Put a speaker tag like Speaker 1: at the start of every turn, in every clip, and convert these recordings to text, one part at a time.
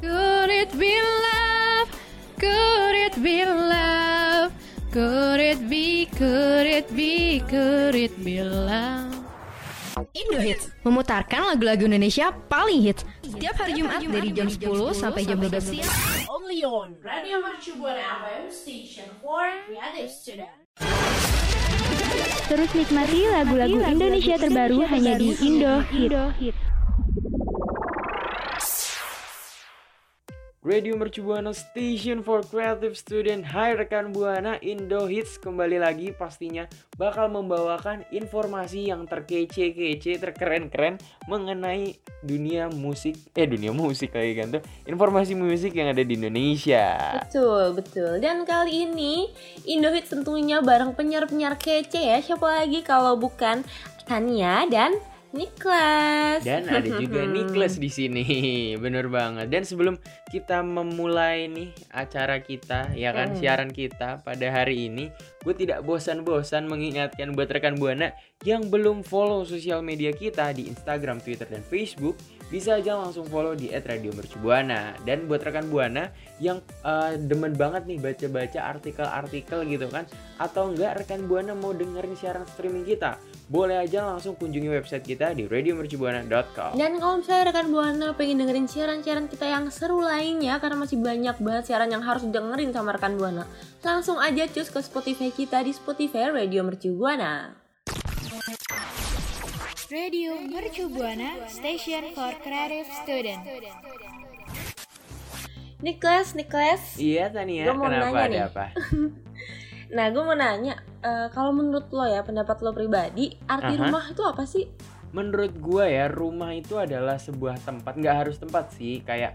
Speaker 1: Could it be love? Could it be love? Could it be, could it be, could it be love? Indo Hits memutarkan lagu-lagu Indonesia paling hits setiap hari Jumat dari jam 10 sampai jam 12 siang.
Speaker 2: Only on Radio Mercu Buana FM Station for Creative Student.
Speaker 3: Terus nikmati lagu-lagu Indonesia terbaru hanya di Indo Hit.
Speaker 4: Radio Mercu Buana Station for Creative Student Hai rekan Buana Indo Hits kembali lagi pastinya bakal membawakan informasi yang terkece-kece, terkeren-keren mengenai dunia musik eh dunia musik kayak kan tuh informasi musik yang ada di Indonesia.
Speaker 5: Betul, betul. Dan kali ini Indohit tentunya bareng penyiar-penyiar kece ya. Siapa lagi kalau bukan Tania dan Niklas.
Speaker 4: Dan ada juga Niklas di sini, bener banget. Dan sebelum kita memulai nih acara kita, ya kan
Speaker 5: Hmm.
Speaker 4: siaran kita pada hari ini, gue tidak bosan-bosan mengingatkan buat rekan buana yang belum follow sosial media kita di Instagram, Twitter, dan Facebook, bisa aja langsung follow di @radiomercubuana. Dan buat rekan buana yang eh, demen banget nih baca-baca artikel-artikel gitu kan, atau enggak rekan buana mau dengerin siaran streaming kita, boleh aja langsung kunjungi website kita di radiomercubuana.com.
Speaker 5: Dan kalau misalnya rekan Buana pengen dengerin siaran-siaran kita yang seru lainnya karena masih banyak banget siaran yang harus dengerin sama rekan Buana. Langsung aja cus ke Spotify kita di Spotify Radio Mercu Buana.
Speaker 2: Radio Mercu Buana Station for Creative Student.
Speaker 5: Niklas, Niklas.
Speaker 4: Iya Tania,
Speaker 5: Gua mau
Speaker 4: kenapa
Speaker 5: nanya
Speaker 4: ada
Speaker 5: nih.
Speaker 4: apa?
Speaker 5: Nah, gue mau nanya, eh, kalau menurut lo ya, pendapat lo pribadi, arti
Speaker 4: Aha.
Speaker 5: rumah itu apa sih?
Speaker 4: Menurut gua ya, rumah itu adalah sebuah tempat, nggak harus tempat sih, kayak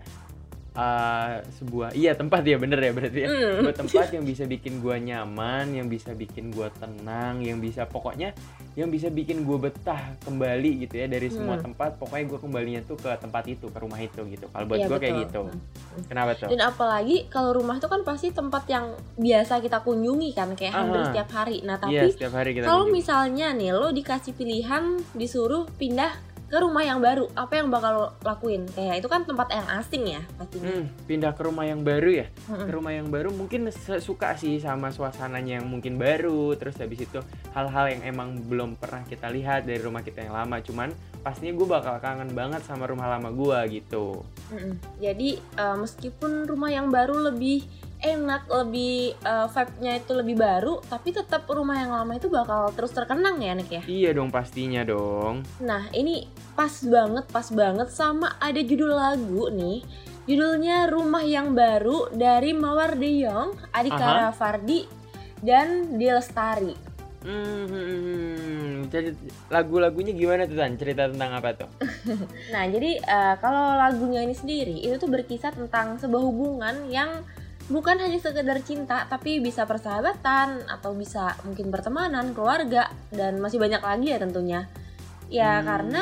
Speaker 4: uh, sebuah iya tempat ya bener ya berarti ya. Sebuah tempat yang bisa bikin gua nyaman, yang bisa bikin gua tenang, yang bisa pokoknya yang bisa bikin gua betah kembali gitu ya dari semua
Speaker 5: Hmm.
Speaker 4: tempat. Pokoknya gua kembalinya tuh ke tempat itu, ke rumah itu gitu. Kalau buat
Speaker 5: Iya,
Speaker 4: gua kayak gitu.
Speaker 5: Hmm.
Speaker 4: Kenapa tuh?
Speaker 5: Dan apalagi kalau rumah itu kan pasti tempat yang biasa kita kunjungi kan, kayak hampir
Speaker 4: Aha.
Speaker 5: setiap hari. Nah,
Speaker 4: Iya,
Speaker 5: tapi
Speaker 4: setiap hari kita
Speaker 5: kalau
Speaker 4: kunjungi.
Speaker 5: misalnya nih lo dikasih pilihan disuruh pindah ke rumah yang baru, apa yang bakal lo lakuin? Kayak itu kan tempat yang asing ya pastinya.
Speaker 4: Hmm, pindah ke rumah yang baru ya. Ke rumah yang baru mungkin suka sih sama suasananya yang mungkin baru. Terus habis itu hal-hal yang emang belum pernah kita lihat dari rumah kita yang lama. Cuman pastinya gue bakal kangen banget sama rumah lama gue gitu.
Speaker 5: Mm-mm. Jadi eh, meskipun rumah yang baru lebih enak, lebih eh, vibe-nya itu lebih baru, tapi tetap rumah yang lama itu bakal terus terkenang ya, Nek ya.
Speaker 4: Iya dong pastinya dong.
Speaker 5: Nah, ini pas banget, pas banget sama ada judul lagu nih. Judulnya Rumah Yang Baru dari Mawar De Jong, Adhika
Speaker 4: Aha.
Speaker 5: Fardi, dan Dilestari.
Speaker 4: Hmm, jadi lagu-lagunya gimana tuh Tan? Cerita tentang apa tuh?
Speaker 5: Nah, jadi eh, kalau lagunya ini sendiri itu tuh berkisah tentang sebuah hubungan yang bukan hanya sekedar cinta, tapi bisa persahabatan atau bisa mungkin pertemanan, keluarga dan masih banyak lagi ya tentunya. Ya
Speaker 4: Hmm,
Speaker 5: karena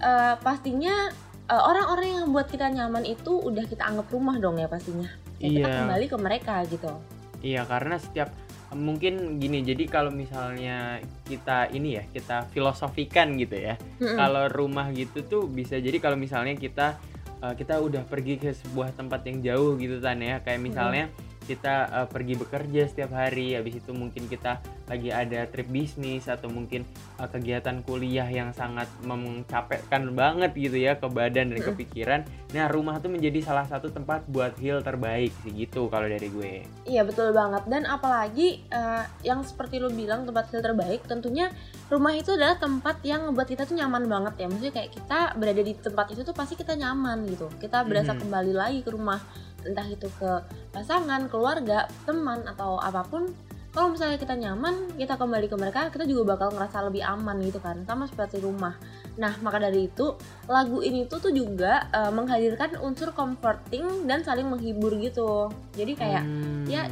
Speaker 5: eh, pastinya eh, orang-orang yang buat kita nyaman itu udah kita anggap rumah dong ya pastinya. Ya, kita
Speaker 4: Iya.
Speaker 5: kembali ke mereka gitu.
Speaker 4: Iya karena setiap mungkin gini jadi kalau misalnya kita ini ya kita filosofikan gitu ya
Speaker 5: Mm-mm.
Speaker 4: kalau rumah gitu tuh bisa jadi kalau misalnya kita uh, kita udah pergi ke sebuah tempat yang jauh gitu kan ya. Kayak misalnya kita uh, pergi bekerja setiap hari habis itu mungkin kita lagi ada trip bisnis atau mungkin uh, kegiatan kuliah yang sangat mencapekkan banget gitu ya ke badan dan ke pikiran nah rumah tuh menjadi salah satu tempat buat heal terbaik sih gitu kalau dari gue.
Speaker 5: Iya betul banget dan apalagi eh, yang seperti lo bilang tempat heal terbaik tentunya rumah itu adalah tempat yang membuat kita tuh nyaman banget ya maksudnya kayak kita berada di tempat itu tuh pasti kita nyaman gitu kita berasa
Speaker 4: Mhm.
Speaker 5: kembali lagi ke rumah entah itu ke pasangan keluarga teman atau apa pun kalau misalnya kita nyaman kita kembali ke mereka kita juga bakal ngerasa lebih aman gitu kan sama seperti rumah. Nah maka dari itu lagu ini tuh tuh juga eh, menghadirkan unsur comforting dan saling menghibur gitu. Jadi kayak
Speaker 4: Hmm.
Speaker 5: ya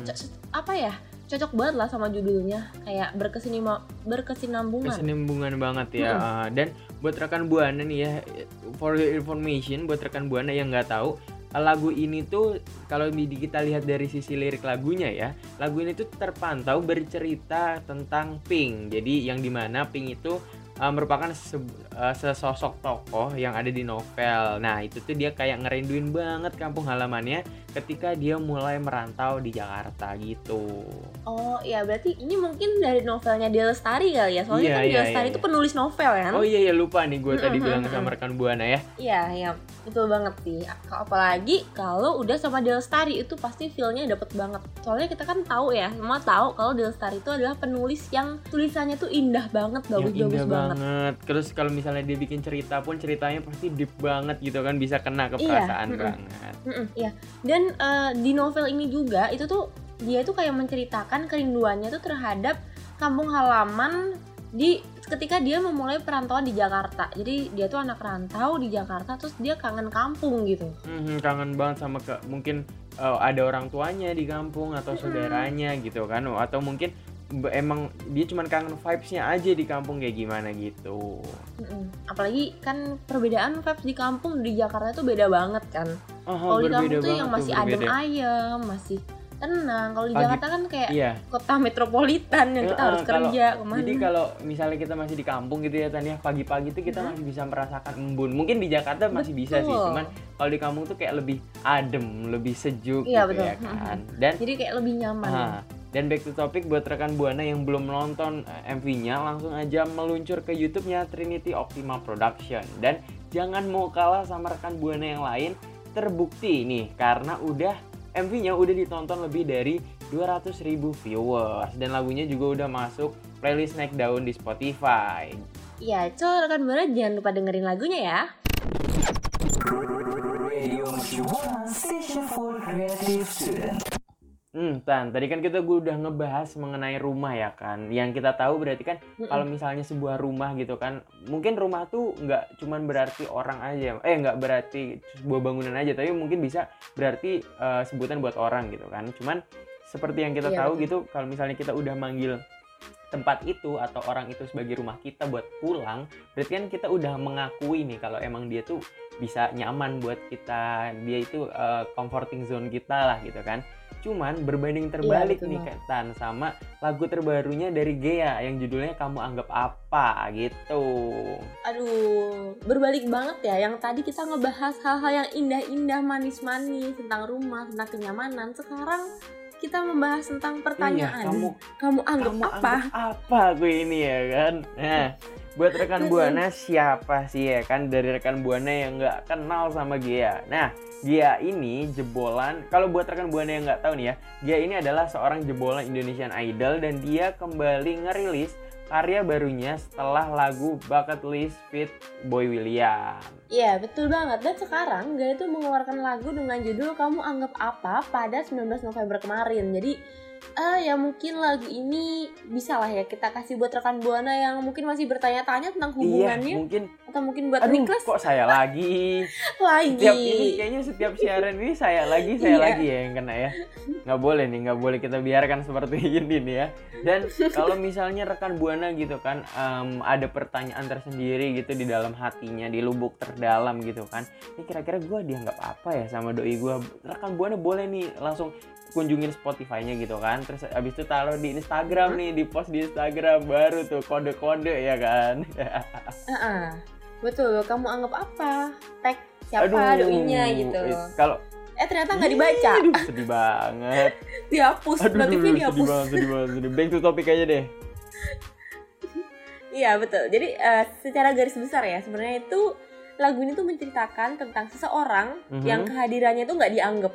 Speaker 5: apa ya cocok banget lah sama judulnya. Kayak berkesinima berkesinambungan.
Speaker 4: Kesenambungan banget ya. Ah, dan buat rekan buana nih ya for your information buat rekan buana yang nggak tahu lagu ini tuh kalau kita lihat dari sisi lirik lagunya ya lagu ini tuh terpantau bercerita tentang Pink. Jadi yang di mana Pink itu uh, merupakan uh, sesosok tokoh yang ada di novel nah itu tuh dia kayak ngerinduin banget kampung halamannya ketika dia mulai merantau di Jakarta gitu
Speaker 5: oh ya berarti ini mungkin dari novelnya Dia Lestari kali ya soalnya
Speaker 4: Iya,
Speaker 5: kan
Speaker 4: iya,
Speaker 5: Dia Lestari
Speaker 4: iya,
Speaker 5: itu
Speaker 4: iya.
Speaker 5: penulis novel kan
Speaker 4: oh iya ya lupa nih gue tadi
Speaker 5: Mm-mm,
Speaker 4: bilang
Speaker 5: mm-mm.
Speaker 4: sama rekan buana ya
Speaker 5: Iya, iya, betul banget sih. Apalagi kalau udah sama Del Lestari itu pasti feel-nya dapet banget. Soalnya kita kan tahu ya, semua tahu kalau Del Lestari itu adalah penulis yang tulisannya tuh indah banget, bagus-bagus
Speaker 4: indah
Speaker 5: banget.
Speaker 4: banget. Terus kalau misalnya dia bikin cerita pun ceritanya pasti deep banget gitu kan bisa kena ke
Speaker 5: Iya,
Speaker 4: perasaan
Speaker 5: mm-mm.
Speaker 4: banget.
Speaker 5: Mm-mm, iya. Dan eh, di novel ini juga itu tuh dia tuh kayak menceritakan kerinduannya tuh terhadap kampung halaman di ketika dia memulai perantauan di Jakarta. Jadi dia tuh anak rantau di Jakarta terus dia kangen kampung gitu.
Speaker 4: Mhm, kangen banget sama ke mungkin uh, ada orang tuanya di kampung atau saudaranya gitu kan atau mungkin emang dia cuman kangen vibes-nya aja di kampung kayak gimana gitu.
Speaker 5: Apalagi kan perbedaan vibes di kampung di Jakarta tuh beda banget kan.
Speaker 4: Oh,
Speaker 5: Kalau di kampung tuh yang masih
Speaker 4: tuh,
Speaker 5: adem ayem, masih tenang. Kalau di
Speaker 4: Pagi-
Speaker 5: Jakarta kan kayak
Speaker 4: Iya.
Speaker 5: kota metropolitan yang kita
Speaker 4: Eh,
Speaker 5: harus
Speaker 4: eh, kalau-
Speaker 5: kerja ke mana.
Speaker 4: Jadi kalau misalnya kita masih di kampung gitu ya Tania pagi-pagi tuh kita
Speaker 5: Mhm.
Speaker 4: masih bisa merasakan embun. Mungkin di Jakarta masih bisa sih, cuman kalau di kampung tuh kayak lebih adem, lebih sejuk
Speaker 5: Iya,
Speaker 4: gitu
Speaker 5: betul.
Speaker 4: ya kan. Dan
Speaker 5: Jadi kayak lebih nyaman.
Speaker 4: Ah, dan back to topic buat rekan Buana yang belum nonton eh, MV-nya langsung aja meluncur ke YouTube-nya Trinity Optima Production dan jangan mau kalah sama rekan Buana yang lain terbukti nih karena udah MV-nya udah ditonton lebih dari 200.000 ribu viewers dan lagunya juga udah masuk playlist naik daun di Spotify.
Speaker 5: Iya, so rekan buana jangan lupa dengerin lagunya ya.
Speaker 4: Hmm, Tan, tadi kan kita gue udah ngebahas mengenai rumah ya kan. Yang kita tahu berarti kan
Speaker 5: Mm-mm.
Speaker 4: kalau misalnya sebuah rumah gitu kan, mungkin rumah tuh nggak cuman berarti orang aja, eh nggak berarti sebuah bangunan aja, tapi mungkin bisa berarti eh, sebutan buat orang gitu kan. Cuman seperti yang kita
Speaker 5: Iya,
Speaker 4: tahu gitu, kalau misalnya kita udah manggil tempat itu atau orang itu sebagai rumah kita buat pulang, berarti kan kita udah mengakui nih kalau emang dia tuh bisa nyaman buat kita, dia itu eh, comforting zone kita lah gitu kan. Cuman berbanding terbalik
Speaker 5: betul
Speaker 4: nih
Speaker 5: banget.
Speaker 4: Tan sama lagu terbarunya dari Gea yang judulnya Kamu Anggap Apa gitu.
Speaker 5: Aduh, berbalik banget ya. Yang tadi kita ngebahas hal-hal yang indah-indah, manis-manis tentang rumah, tentang kenyamanan. Sekarang kita membahas tentang pertanyaan.
Speaker 4: Iya, kamu
Speaker 5: kamu anggap
Speaker 4: kamu
Speaker 5: apa?
Speaker 4: anggap apa aku ini ya kan? Nah, buat rekan buana siapa sih ya kan dari rekan buana yang nggak kenal sama Gia. Nah, Gia ini jebolan. Kalau buat rekan buana yang nggak tahu nih ya, Gia ini adalah seorang jebolan Indonesian Idol dan dia kembali ngerilis karya barunya setelah lagu Bucket List Fit Boy William.
Speaker 5: Iya, betul banget. Dan sekarang Gaya itu mengeluarkan lagu dengan judul Kamu Anggap Apa pada 19 November kemarin. Jadi, eh ya mungkin lagu ini bisa lah ya kita kasih buat rekan Buana yang mungkin masih bertanya-tanya tentang hubungannya.
Speaker 4: Iya, mungkin
Speaker 5: atau mungkin buat
Speaker 4: aduh
Speaker 5: request
Speaker 4: kok saya lagi.
Speaker 5: lagi.
Speaker 4: Setiap ini kayaknya setiap siaran ini saya lagi saya
Speaker 5: Iya.
Speaker 4: lagi ya yang kena ya. Nggak boleh nih, nggak boleh kita biarkan seperti ini nih ya. Dan kalau misalnya rekan buana gitu kan em, ada pertanyaan tersendiri gitu di dalam hatinya, di lubuk terdalam gitu kan. Ini kira-kira gue dianggap apa ya sama doi gue? Rekan buana boleh nih langsung kunjungin Spotify-nya gitu kan. Terus abis itu taruh di Instagram nih, di post di Instagram baru tuh kode-kode ya kan.
Speaker 5: Heeh. Betul, kamu anggap apa? Tag siapa doinya gitu.
Speaker 4: eh, Kalau
Speaker 5: Eh ternyata nggak dibaca,
Speaker 4: Aduh, sedih banget.
Speaker 5: dihapus,
Speaker 4: Aduh,
Speaker 5: notifnya
Speaker 4: sedih
Speaker 5: dihapus.
Speaker 4: banget, sedih banget, sedih. Back to topic aja deh.
Speaker 5: Iya betul. Jadi eh, secara garis besar ya sebenarnya itu lagu ini tuh menceritakan tentang seseorang
Speaker 4: Mhm.
Speaker 5: yang kehadirannya tuh nggak dianggap.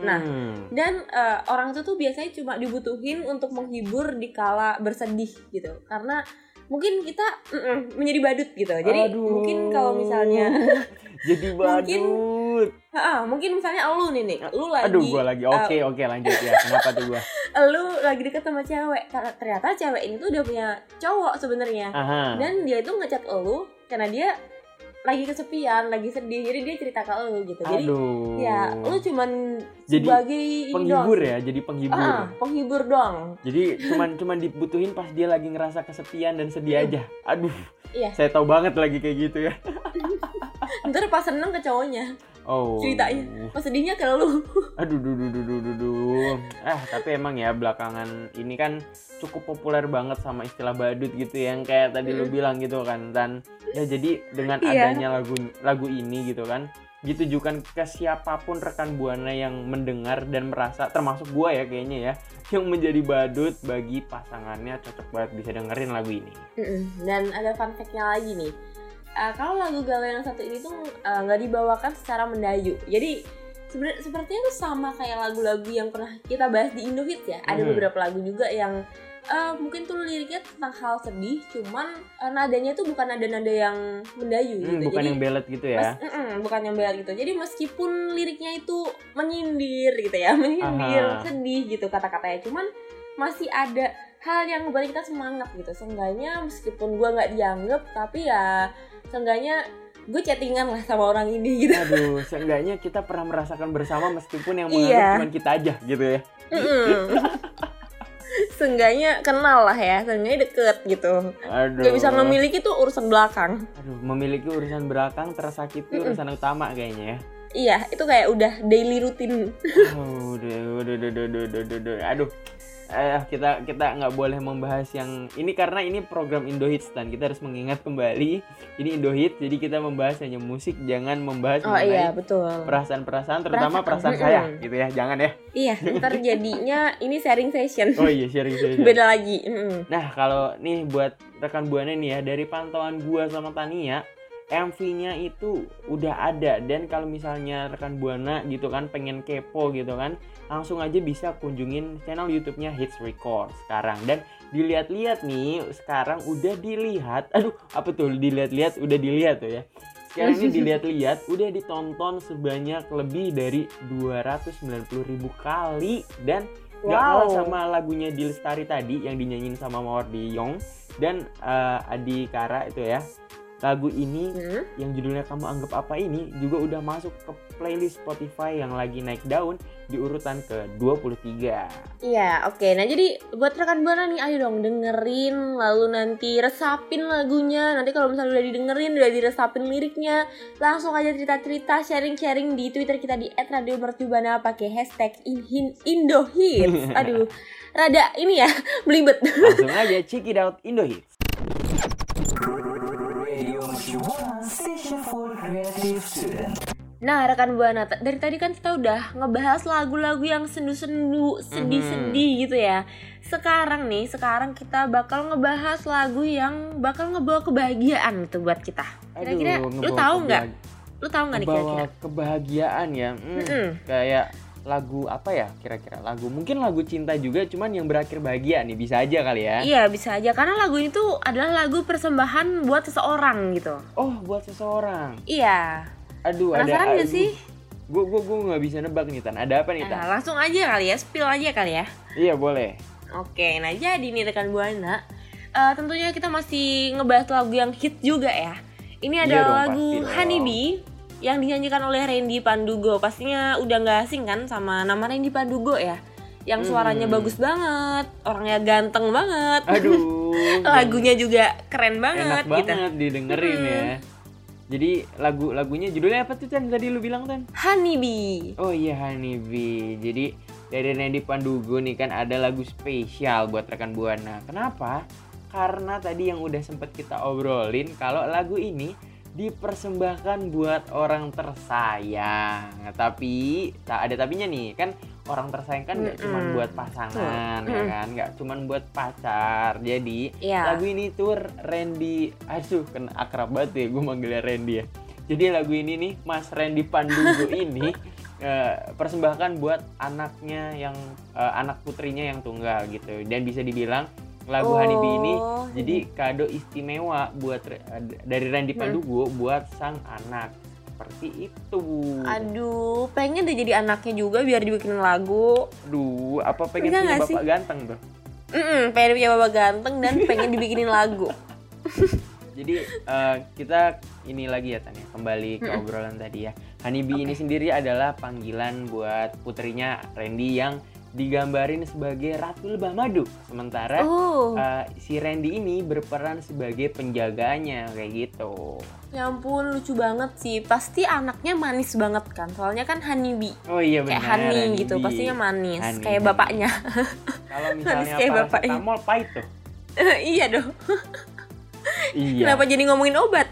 Speaker 5: Nah,
Speaker 4: Hmm.
Speaker 5: Dan eh, orang itu tuh biasanya cuma dibutuhin untuk menghibur di kala bersedih gitu. Karena mungkin kita mm-mm, menjadi badut gitu. Jadi
Speaker 4: Aduh.
Speaker 5: mungkin kalau misalnya
Speaker 4: jadi
Speaker 5: mungkin-
Speaker 4: badut.
Speaker 5: Ha, mungkin misalnya lu nih nih, lu lagi
Speaker 4: Aduh, gua lagi. Oke, oke, lanjut ya. Kenapa tuh gua?
Speaker 5: lu lagi deket sama cewek ternyata cewek ini tuh udah punya cowok sebenarnya dan dia itu ngechat lu karena dia lagi kesepian lagi sedih jadi dia cerita ke lu gitu jadi
Speaker 4: Aduh.
Speaker 5: ya lu cuman
Speaker 4: Jadi
Speaker 5: sebagai
Speaker 4: penghibur
Speaker 5: doang.
Speaker 4: ya, jadi penghibur.
Speaker 5: ah penghibur doang
Speaker 4: Jadi cuman cuman dibutuhin pas dia lagi ngerasa kesepian dan sedih aja. Aduh,
Speaker 5: iya
Speaker 4: saya tahu banget lagi kayak gitu ya.
Speaker 5: ntar pas seneng ke cowoknya
Speaker 4: Oh.
Speaker 5: ceritanya pas sedihnya ke lu
Speaker 4: Aduh, duh, duh, duh, duh, duh, duh. Ah, tapi emang ya belakangan ini kan cukup populer banget sama istilah badut gitu yang kayak tadi lu bilang gitu kan. Dan ya jadi dengan
Speaker 5: Iya.
Speaker 4: adanya lagu lagu ini gitu kan ditujukan ke siapa pun rekan buana yang mendengar dan merasa termasuk gua ya kayaknya ya yang menjadi badut bagi pasangannya cocok banget bisa dengerin lagu ini.
Speaker 5: Dan ada fun fact-nya lagi nih Eh, kalau lagu galau yang satu ini tuh eh, nggak dibawakan secara mendayu jadi sebenarnya sepertinya tuh sama kayak lagu-lagu yang pernah kita bahas di Indohit ya ada
Speaker 4: Hmm.
Speaker 5: beberapa lagu juga yang eh, mungkin tuh liriknya tentang hal sedih cuman eh, nadanya tuh bukan nada-nada yang mendayu
Speaker 4: Hmm,
Speaker 5: gitu
Speaker 4: bukan
Speaker 5: jadi
Speaker 4: yang ballad gitu ya.
Speaker 5: Mes- bukan yang bela gitu. Jadi meskipun liriknya itu menyindir gitu ya, menyindir,
Speaker 4: Aha.
Speaker 5: sedih gitu kata-katanya, cuman masih ada hal yang membuat kita semangat gitu. Seenggaknya meskipun gua nggak dianggap, tapi ya seenggaknya gue chattingan lah sama orang ini gitu.
Speaker 4: Aduh, seenggaknya kita pernah merasakan bersama meskipun yang
Speaker 5: Iya.
Speaker 4: menganggap cuma kita aja gitu ya.
Speaker 5: Mm-mm. seenggaknya kenal lah ya, seenggaknya deket gitu.
Speaker 4: Aduh.
Speaker 5: Gak bisa memiliki tuh urusan belakang.
Speaker 4: Aduh, memiliki urusan belakang tersakiti
Speaker 5: Mm-mm.
Speaker 4: urusan utama kayaknya ya.
Speaker 5: Iya, itu kayak udah daily.
Speaker 4: Aduh, aduh, aduh, aduh, aduh, aduh, aduh, aduh. aduh. Eh, kita kita nggak boleh membahas yang ini karena ini program Indo Hits dan kita harus mengingat kembali ini Indo Hits jadi kita membahas hanya musik jangan membahas
Speaker 5: Oh iya, betul.
Speaker 4: perasaan-perasaan terutama
Speaker 5: Perasaan,
Speaker 4: perasaan, saya gitu ya jangan ya
Speaker 5: Iya, ntar jadinya ini sharing session.
Speaker 4: oh iya sharing sharing
Speaker 5: Beda lagi.
Speaker 4: Nah, kalau nih buat rekan buana nih ya dari pantauan gua sama Tania, MV-nya itu udah ada dan kalau misalnya rekan buana gitu kan pengen kepo gitu kan, langsung aja bisa kunjungin channel YouTube-nya Hits Record sekarang dan dilihat-lihat nih sekarang udah dilihat, aduh apa tuh dilihat-lihat udah dilihat tuh ya. Sekarang ini dilihat-lihat udah ditonton sebanyak lebih dari 290 ribu kali dan Gak kalah
Speaker 5: Wow.
Speaker 4: sama lagunya Dilestari tadi yang dinyanyiin sama Mawar Yong dan eh, Adi Kara itu ya. Lagu ini
Speaker 5: Hmm?
Speaker 4: yang judulnya Kamu Anggap Apa ini juga udah masuk ke playlist Spotify yang lagi naik daun di urutan ke-23.
Speaker 5: Iya, oke. Nah, jadi buat rekan buana nih, ayo dong dengerin, lalu nanti resapin lagunya. Nanti kalau misalnya udah didengerin, udah diresapin liriknya, langsung aja cerita-cerita, sharing-sharing di Twitter kita di @radiomercubana pakai hashtag in- Indohits. Aduh, rada ini ya, belibet.
Speaker 4: Langsung aja check it out
Speaker 5: Nah, rekan buana, dari tadi kan kita udah ngebahas lagu-lagu yang sendu-sendu, sedih-sedih gitu ya. Sekarang nih, sekarang kita bakal ngebahas lagu yang bakal ngebawa kebahagiaan gitu buat kita. Kira-kira
Speaker 4: Aduh,
Speaker 5: lu tahu nggak? Lu tahu nggak nih kira-kira?
Speaker 4: kebahagiaan ya. Hmm. Kayak lagu apa ya kira-kira? Lagu mungkin lagu cinta juga cuman yang berakhir bahagia nih bisa aja kali ya.
Speaker 5: Iya, bisa aja karena lagu ini tuh adalah lagu persembahan buat seseorang gitu.
Speaker 4: Oh, buat seseorang.
Speaker 5: Iya.
Speaker 4: Aduh,
Speaker 5: Penasaran
Speaker 4: ada
Speaker 5: nggak sih?
Speaker 4: Gue gue gue nggak bisa nebak nih Tan. Ada apa nih Tan?
Speaker 5: Nah, langsung aja kali ya, spill aja kali ya.
Speaker 4: Iya boleh.
Speaker 5: Oke, nah jadi nih rekan buana, eh, tentunya kita masih ngebahas lagu yang hit juga ya. Ini ada
Speaker 4: Iya dong,
Speaker 5: lagu. Honeybee yang dinyanyikan oleh Randy Pandugo. Pastinya udah nggak asing kan sama nama Randy Pandugo ya. Yang suaranya
Speaker 4: Hmm.
Speaker 5: bagus banget, orangnya ganteng banget.
Speaker 4: Aduh.
Speaker 5: Lagunya juga keren banget
Speaker 4: enak
Speaker 5: gitu.
Speaker 4: banget didengerin
Speaker 5: Mm-mm.
Speaker 4: ya. Jadi lagu lagunya judulnya apa tuh Tan? Tadi lu bilang Tan?
Speaker 5: Honeybee.
Speaker 4: Oh iya Honeybee. Jadi dari Randy Pandugo nih kan ada lagu spesial buat rekan buana. Kenapa? Karena tadi yang udah sempet kita obrolin kalau lagu ini dipersembahkan buat orang tersayang. Tapi tak ada tapinya nih kan orang tersayang kan nggak cuma buat pasangan ya
Speaker 5: Mm-mm.
Speaker 4: kan, nggak cuma buat pacar. Jadi
Speaker 5: Iya.
Speaker 4: lagu ini tuh Randy, aduh kan akrab banget ya gue manggilnya Randy ya. Jadi lagu ini nih Mas Randy Pandugo ini eh, persembahkan buat anaknya yang eh, anak putrinya yang tunggal gitu dan bisa dibilang lagu Honeybee ini
Speaker 5: Oh,
Speaker 4: jadi kado istimewa buat dari Randy
Speaker 5: Hmm.
Speaker 4: Pandugo buat sang anak. seperti itu.
Speaker 5: Aduh, pengen deh jadi anaknya juga biar dibikinin lagu.
Speaker 4: Aduh, apa pengen
Speaker 5: Bisa
Speaker 4: punya bapak
Speaker 5: sih?
Speaker 4: ganteng tuh?
Speaker 5: Mm pengen punya bapak ganteng dan pengen dibikinin lagu.
Speaker 4: Jadi eh, kita ini lagi ya Tania, kembali ke
Speaker 5: Mm-mm.
Speaker 4: obrolan tadi ya. Honeybee ini sendiri adalah panggilan buat putrinya Randy yang digambarin sebagai Ratu Lebah Madu. Sementara
Speaker 5: Oh,
Speaker 4: eh, si Randy ini berperan sebagai penjaganya kayak gitu.
Speaker 5: ya ampun lucu banget sih. Pasti anaknya manis banget kan. Soalnya kan honeybee.
Speaker 4: Oh iya benar.
Speaker 5: Kayak honey gitu, pastinya manis.
Speaker 4: Honey,
Speaker 5: kayak
Speaker 4: honey.
Speaker 5: bapaknya.
Speaker 4: Kalau
Speaker 5: Manis
Speaker 4: misalnya
Speaker 5: kayak bapaknya.
Speaker 4: pahit tuh.
Speaker 5: iya dong.
Speaker 4: Iya.
Speaker 5: Kenapa jadi ngomongin obat?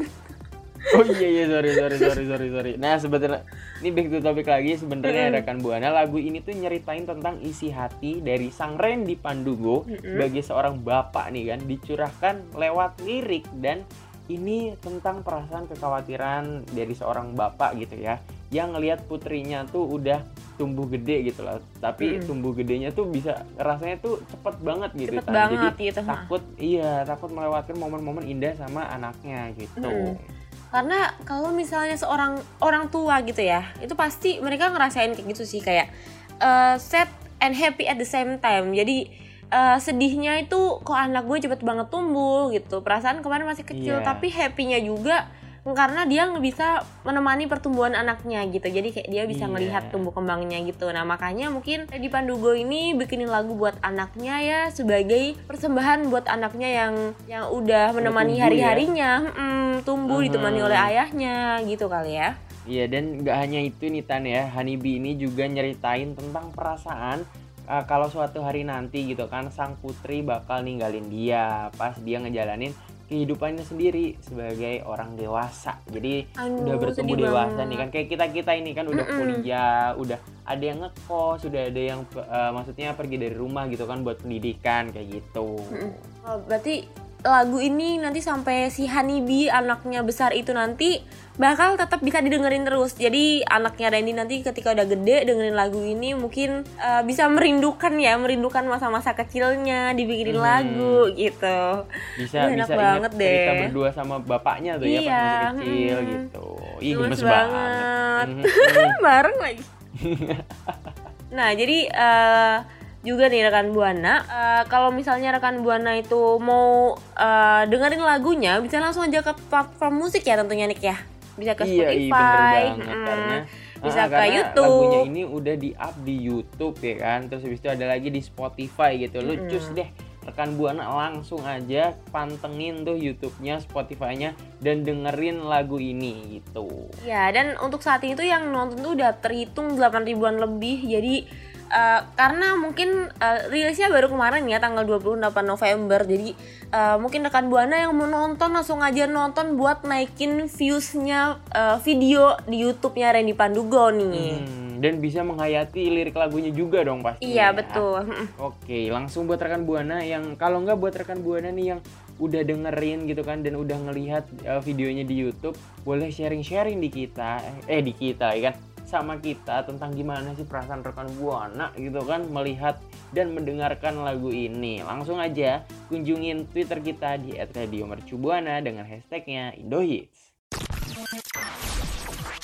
Speaker 4: Oh iya iya sorry sorry sorry sorry sorry. Nah sebenarnya ini back to topic lagi sebenarnya
Speaker 5: Mm-mm.
Speaker 4: rekan buana lagu ini tuh nyeritain tentang isi hati dari sang Randy Pandugo
Speaker 5: Mm-mm.
Speaker 4: sebagai seorang bapak nih kan dicurahkan lewat lirik dan ini tentang perasaan kekhawatiran dari seorang bapak gitu ya yang ngelihat putrinya tuh udah tumbuh gede gitu loh tapi
Speaker 5: Mm-mm.
Speaker 4: tumbuh gedenya tuh bisa rasanya tuh cepet banget gitu
Speaker 5: Cepet
Speaker 4: Tan.
Speaker 5: banget
Speaker 4: jadi
Speaker 5: gitu.
Speaker 4: takut iya takut melewatkan momen-momen indah sama anaknya gitu
Speaker 5: Mm-mm. Karena kalau misalnya seorang orang tua gitu ya, itu pasti mereka ngerasain kayak gitu sih kayak eh, sad and happy at the same time. Jadi eh, sedihnya itu kok anak gue cepet banget tumbuh gitu. Perasaan kemarin masih kecil
Speaker 4: Iya.
Speaker 5: tapi happy-nya juga karena dia nggak bisa menemani pertumbuhan anaknya gitu. Jadi kayak dia bisa
Speaker 4: Iya.
Speaker 5: ngelihat tumbuh kembangnya gitu. Nah, makanya mungkin di Pandugo ini bikinin lagu buat anaknya ya sebagai persembahan buat anaknya yang yang udah menemani
Speaker 4: tumbuh ya.
Speaker 5: hari-harinya, mm, tumbuh
Speaker 4: Mhm.
Speaker 5: ditemani oleh ayahnya gitu kali ya.
Speaker 4: Iya dan nggak hanya itu nih Tan ya, Honeybee ini juga nyeritain tentang perasaan uh, kalau suatu hari nanti gitu kan sang putri bakal ninggalin dia pas dia ngejalanin kehidupannya sendiri sebagai orang dewasa. Jadi
Speaker 5: Aduh,
Speaker 4: udah bertumbuh dewasa
Speaker 5: banget.
Speaker 4: nih kan kayak kita kita ini kan udah
Speaker 5: Mm-mm.
Speaker 4: kuliah, udah ada yang ngekos, udah ada yang uh, maksudnya pergi dari rumah gitu kan buat pendidikan kayak gitu.
Speaker 5: Mm-mm. Oh, berarti lagu ini nanti sampai si Honeybee anaknya besar itu nanti bakal tetap bisa didengerin terus. Jadi anaknya Randy nanti ketika udah gede dengerin lagu ini mungkin uh, bisa merindukan ya, merindukan masa-masa kecilnya dibikinin
Speaker 4: Hmm.
Speaker 5: lagu gitu.
Speaker 4: Bisa
Speaker 5: enak
Speaker 4: bisa
Speaker 5: banget
Speaker 4: cerita
Speaker 5: deh.
Speaker 4: berdua sama bapaknya tuh ya pas
Speaker 5: Iya,
Speaker 4: masih kecil
Speaker 5: mm.
Speaker 4: gitu. Ih
Speaker 5: Gemes banget.
Speaker 4: banget. Mhm.
Speaker 5: Bareng lagi. nah, jadi eh, juga nih rekan Buana, eh, kalau misalnya rekan Buana itu mau eh, dengerin lagunya bisa langsung aja ke platform musik ya tentunya Nick ya. Bisa ke
Speaker 4: iya,
Speaker 5: Spotify,
Speaker 4: iya bener banget karena
Speaker 5: bisa
Speaker 4: ah,
Speaker 5: ke
Speaker 4: karena
Speaker 5: YouTube.
Speaker 4: Lagunya ini udah di up di YouTube ya kan. Terus habis itu ada lagi di Spotify gitu. Lu
Speaker 5: Mm-mm.
Speaker 4: cus deh rekan buana langsung aja pantengin tuh YouTube-nya, Spotify-nya dan dengerin lagu ini gitu.
Speaker 5: Ya, dan untuk saat ini tuh yang nonton tuh udah terhitung 8 ribuan lebih. Jadi eh, karena mungkin eh, rilisnya baru kemarin ya tanggal 28 November. Jadi eh, mungkin rekan Buana yang mau nonton langsung aja nonton buat naikin views-nya eh, video di YouTube-nya Randy Pandugo nih.
Speaker 4: Hmm, dan bisa menghayati lirik lagunya juga dong pasti.
Speaker 5: Iya, betul.
Speaker 4: Oke, langsung buat rekan buana yang kalau nggak buat rekan buana nih yang udah dengerin gitu kan dan udah ngelihat uh, videonya di YouTube, boleh sharing-sharing di kita, eh di kita ya kan sama kita tentang gimana sih perasaan rekan buana gitu kan melihat dan mendengarkan lagu ini. Langsung aja kunjungin Twitter kita di @radiomercubuana dengan hashtagnya Indohits.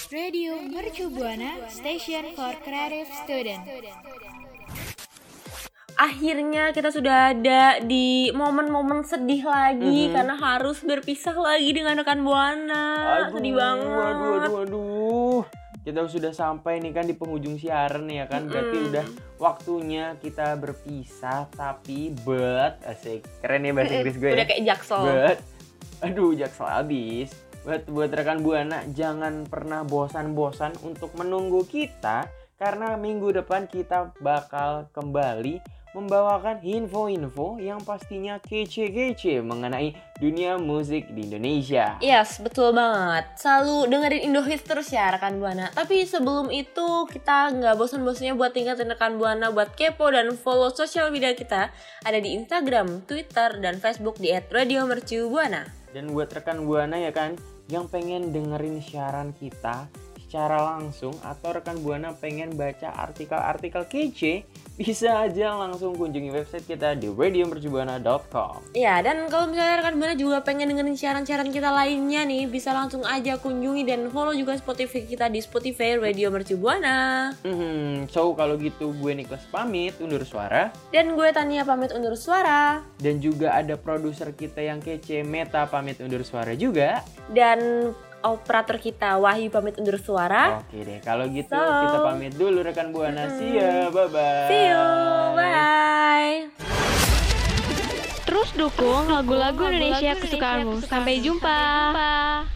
Speaker 6: Radio Mercu Buana Station for Creative Student.
Speaker 5: Akhirnya kita sudah ada di momen-momen sedih lagi
Speaker 4: Mhm.
Speaker 5: karena harus berpisah lagi dengan rekan Buana. sedih banget.
Speaker 4: Aduh, aduh, aduh. Kita sudah sampai nih kan di penghujung siaran ya kan. Berarti
Speaker 5: Mm-mm.
Speaker 4: udah waktunya kita berpisah tapi but asik. Keren ya bahasa Inggris gue ya.
Speaker 5: Udah kayak jaksel.
Speaker 4: But aduh jaksel habis. Buat buat rekan Buana jangan pernah bosan-bosan untuk menunggu kita karena minggu depan kita bakal kembali membawakan info-info yang pastinya kece-kece mengenai dunia musik di Indonesia.
Speaker 5: Yes, betul banget. Selalu dengerin Indohits terus ya rekan Buana. Tapi sebelum itu kita nggak bosan-bosannya buat tingkatin rekan Buana buat kepo dan follow sosial media kita ada di Instagram, Twitter, dan Facebook di @radiomercubuana.
Speaker 4: Dan buat rekan Buana ya kan yang pengen dengerin siaran kita
Speaker 7: secara langsung atau rekan Buana pengen baca artikel-artikel kece, bisa aja langsung kunjungi website kita di radiomercubuana.com.
Speaker 5: Ya, dan kalau misalnya rekan Buana juga pengen dengerin siaran-siaran kita lainnya nih, bisa langsung aja kunjungi dan follow juga Spotify kita di Spotify Radio Mercu Buana.
Speaker 7: Hmm, so kalau gitu gue Niklas pamit undur suara
Speaker 5: Dan gue Tania pamit undur suara.
Speaker 7: dan juga ada produser kita yang kece Meta pamit undur suara juga.
Speaker 5: Dan operator kita Wahyu pamit undur suara.
Speaker 7: Oke deh, kalau gitu
Speaker 5: So-
Speaker 7: kita pamit dulu rekan Buana. See ya, bye-bye.
Speaker 5: See you, bye.
Speaker 6: Terus dukung lagu-lagu Indonesia kesukaanmu. Sampai jumpa.